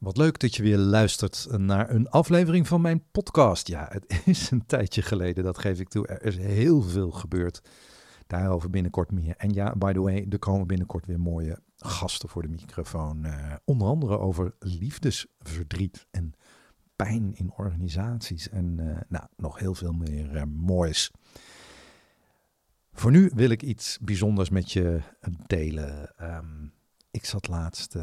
Wat leuk dat je weer luistert naar een aflevering van mijn podcast. Ja, het is een tijdje geleden, dat geef ik toe. Er is heel veel gebeurd. Daarover binnenkort meer. En ja, by the way, er komen binnenkort weer mooie gasten voor de microfoon. Uh, onder andere over liefdesverdriet en pijn in organisaties. En uh, nou, nog heel veel meer uh, moois. Voor nu wil ik iets bijzonders met je delen. Um, ik zat laatst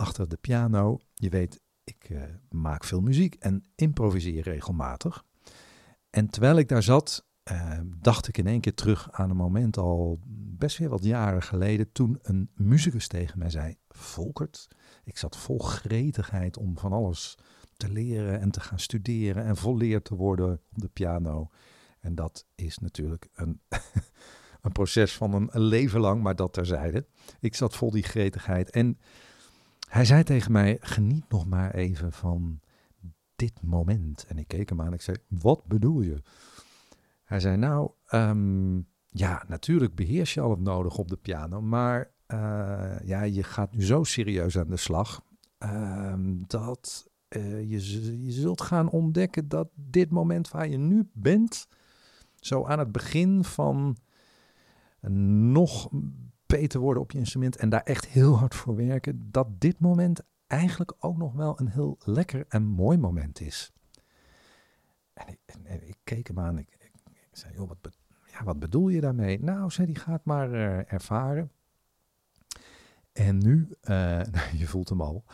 achter de piano. Je weet, ik uh, maak veel muziek en improviseer regelmatig. En terwijl ik daar zat, uh, dacht ik in één keer terug aan een moment al best weer wat jaren geleden. Toen een muzikus tegen mij zei: Volkert, ik zat vol gretigheid om van alles te leren en te gaan studeren en volleerd te worden op de piano. En dat is natuurlijk een, een proces van een, een leven lang, maar dat terzijde. Ik zat vol die gretigheid en hij zei tegen mij: geniet nog maar even van dit moment. En ik keek hem aan en ik zei: Wat bedoel je? Hij zei: Nou, um, ja, natuurlijk beheers je al het nodig op de piano, maar uh, ja, je gaat nu zo serieus aan de slag um, dat uh, je, je zult gaan ontdekken dat dit moment waar je nu bent, zo aan het begin van nog beter worden op je instrument en daar echt heel hard voor werken, dat dit moment eigenlijk ook nog wel een heel lekker en mooi moment is. En ik, ik keek hem aan, ik, ik, zei, joh, wat, ja, wat bedoel je daarmee? Nou, zei die gaat maar uh, ervaren. En nu, uh, je voelt hem al,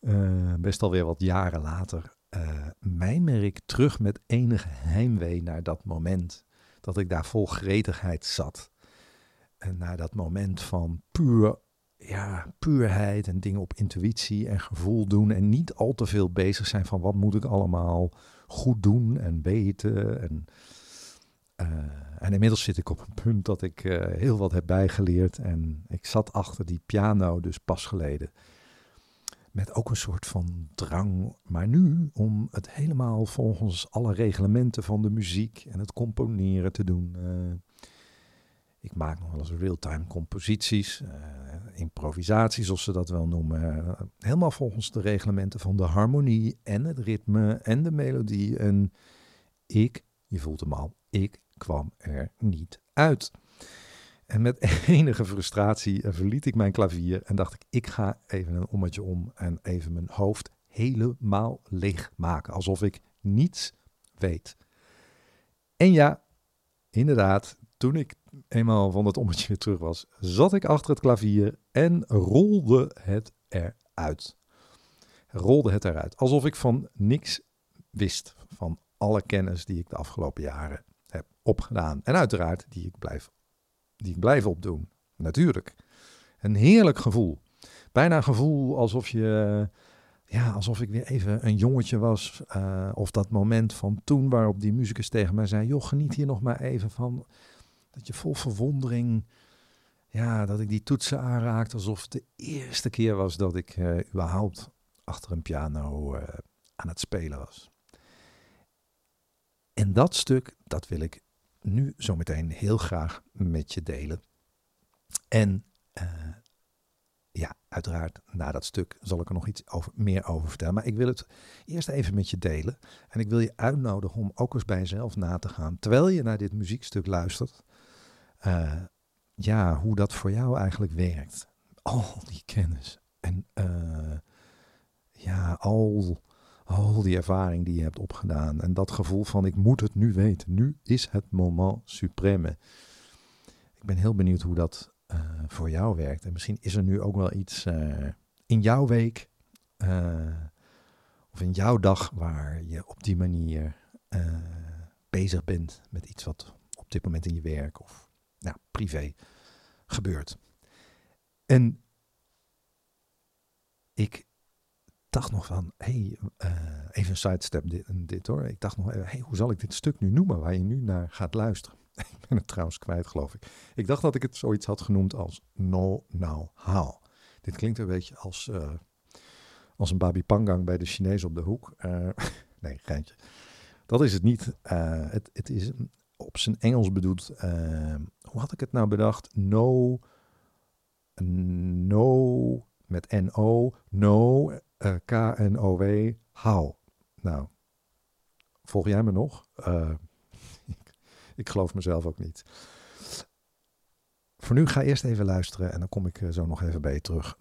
uh, best alweer wat jaren later, mijmer ik terug met enige heimwee naar dat moment dat ik daar vol gretigheid zat. Naar dat moment van puur, ja, puurheid en dingen op intuïtie en gevoel doen. En niet al te veel bezig zijn van wat moet ik allemaal goed doen en weten. En, uh, en inmiddels zit ik op een punt dat ik uh, heel wat heb bijgeleerd. En ik zat achter die piano dus pas geleden. Met ook een soort van drang, maar nu om het helemaal volgens alle reglementen van de muziek en het componeren te doen. Uh, ik maak nog wel eens real-time composities, uh, improvisaties, zoals ze dat wel noemen. helemaal volgens de reglementen van de harmonie en het ritme en de melodie. En ik, je voelt hem al, ik kwam er niet uit. En met enige frustratie eh, verliet ik mijn klavier en dacht ik, ik ga even een ommetje om en even mijn hoofd helemaal leeg maken. Alsof ik niets weet. En ja, inderdaad, toen ik eenmaal van dat ommetje weer terug was, zat ik achter het klavier en rolde het eruit. Rolde het eruit. Alsof ik van niks wist. Van alle kennis die ik de afgelopen jaren heb opgedaan. En uiteraard die ik blijf, die ik blijf opdoen. Natuurlijk. Een heerlijk gevoel. Bijna een gevoel alsof je. Ja, alsof ik weer even een jongetje was. Uh, of dat moment van toen waarop die muzikus tegen mij zei: joh, geniet hier nog maar even van dat je vol verwondering, ja, dat ik die toetsen aanraakte alsof het de eerste keer was dat ik uh, überhaupt achter een piano uh, aan het spelen was. En dat stuk, dat wil ik nu zometeen heel graag met je delen. En uh, ja, uiteraard, na dat stuk zal ik er nog iets over, meer over vertellen. Maar ik wil het eerst even met je delen. En ik wil je uitnodigen om ook eens bij jezelf na te gaan. Terwijl je naar dit muziekstuk luistert. Uh, ja, hoe dat voor jou eigenlijk werkt. Al die kennis. En uh, ja, al, al die ervaring die je hebt opgedaan. En dat gevoel van ik moet het nu weten. Nu is het moment supreme. Ik ben heel benieuwd hoe dat uh, voor jou werkt. En misschien is er nu ook wel iets in jouw week of in jouw dag waar je op die manier bezig bent met iets wat op dit moment in je werk of nou, privé gebeurt. En ik dacht nog van, hey, uh, even een sidestep dit, dit hoor. Ik dacht nog, hey, hoe zal ik dit stuk nu noemen waar je nu naar gaat luisteren? ik ben het trouwens kwijt, geloof ik. Ik dacht dat ik het zoiets had genoemd als No Now How. Dit klinkt een beetje als, uh, als een babi pangang bij de Chinees op de hoek. Uh, nee, geintje. Dat is het niet. het, het is op zijn Engels bedoeld, uh, hoe had ik het nou bedacht? No, no met N-O, no Uh, K-N-O-W, how. Nou, volg jij me nog? Uh, ik, ik geloof mezelf ook niet. Voor nu ga eerst even luisteren en dan kom ik zo nog even bij je terug.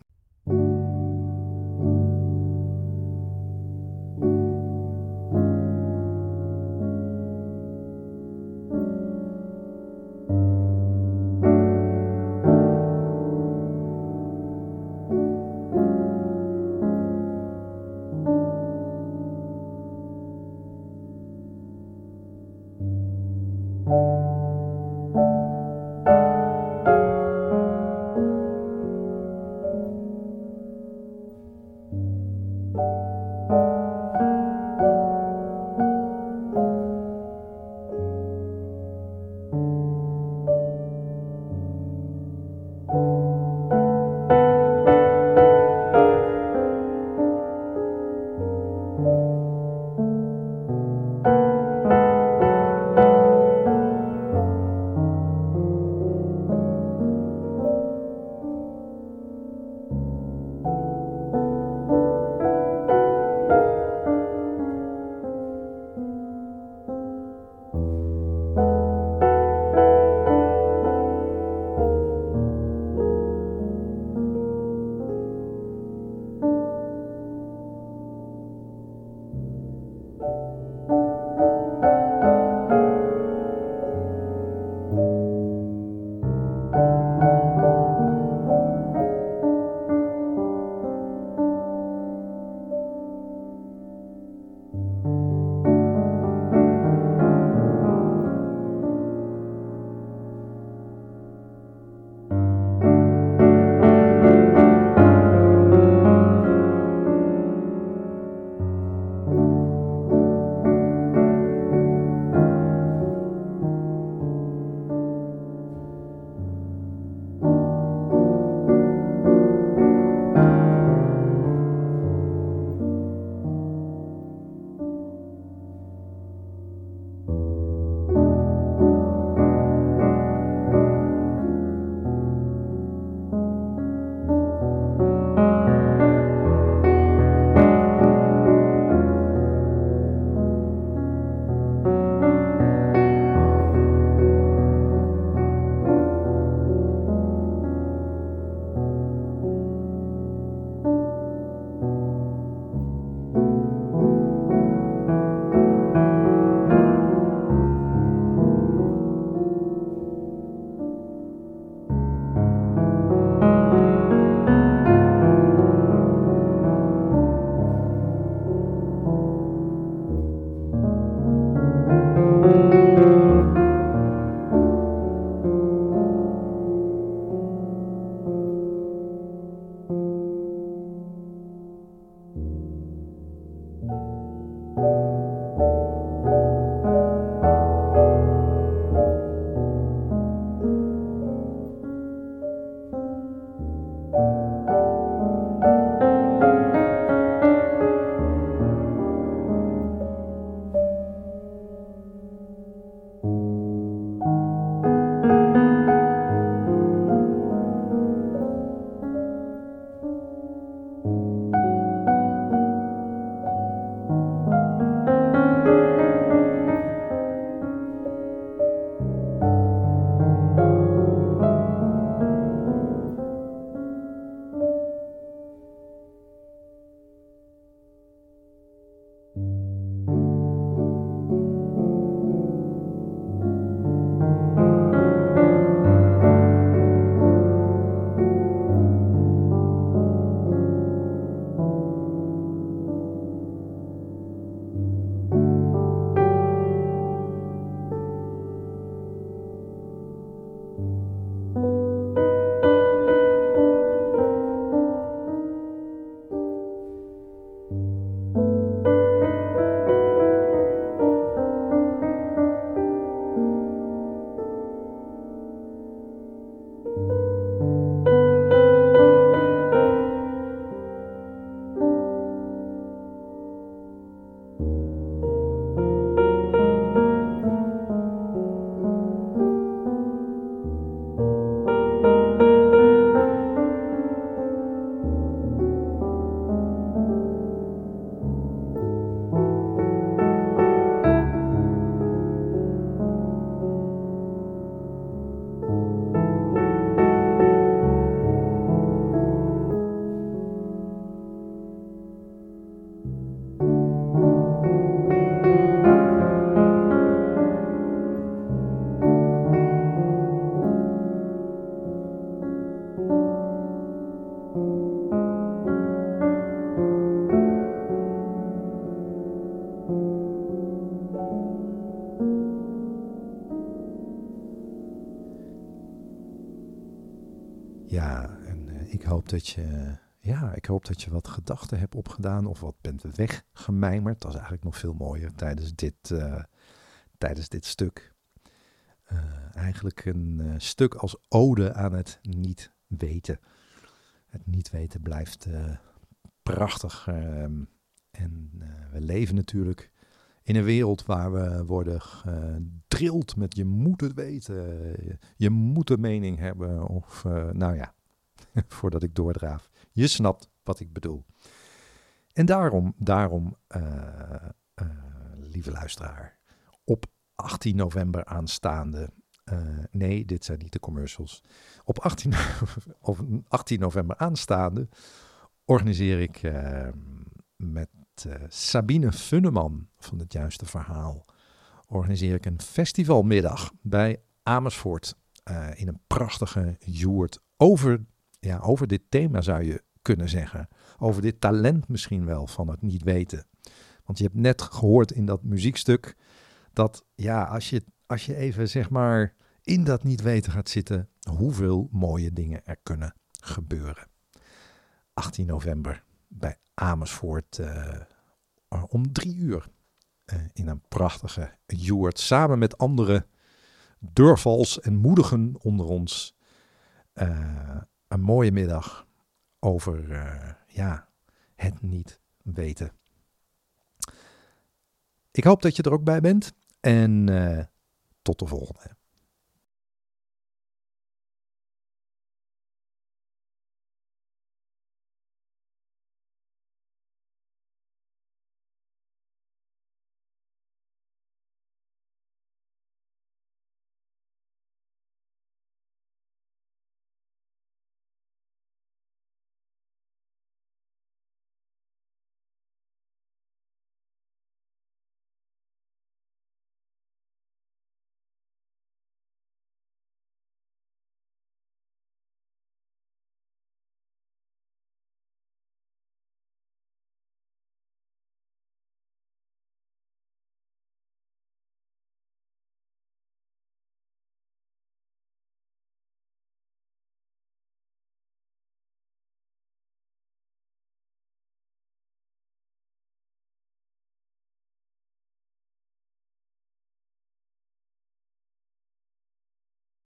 Ja, en eh, ik hoop dat je. Eh, ja, ik hoop dat je wat gedachten hebt opgedaan of wat bent weggemijmerd. Dat is eigenlijk nog veel mooier tijdens dit, eh, tijdens dit stuk. Eigenlijk een stuk als ode aan het niet weten. Het niet weten blijft prachtig. Ehm, en we leven natuurlijk in een wereld waar we worden gedrild met je moet het weten, je moet een mening hebben. Of nou ja, voordat ik doordraaf. Je snapt wat ik bedoel. En daarom, daarom lieve luisteraar, op 18 november aanstaande. Uh, nee, dit zijn niet de commercials. Op 18, of 18 november aanstaande organiseer ik met Sabine Funneman van het Juiste Verhaal. Organiseer ik een festivalmiddag bij Amersfoort. in een prachtige joert over ja, over dit thema zou je kunnen zeggen. Over dit talent misschien wel van het niet weten. Want je hebt net gehoord in dat muziekstuk dat ja, als je, als je even zeg maar in dat niet weten gaat zitten, hoeveel mooie dingen er kunnen gebeuren. 18 november bij Amersfoort uh, om drie uur uh, in een prachtige joert samen met andere durvals en moedigen onder ons. Uh, een mooie middag over ja, het niet weten. Ik hoop dat je er ook bij bent en tot de volgende.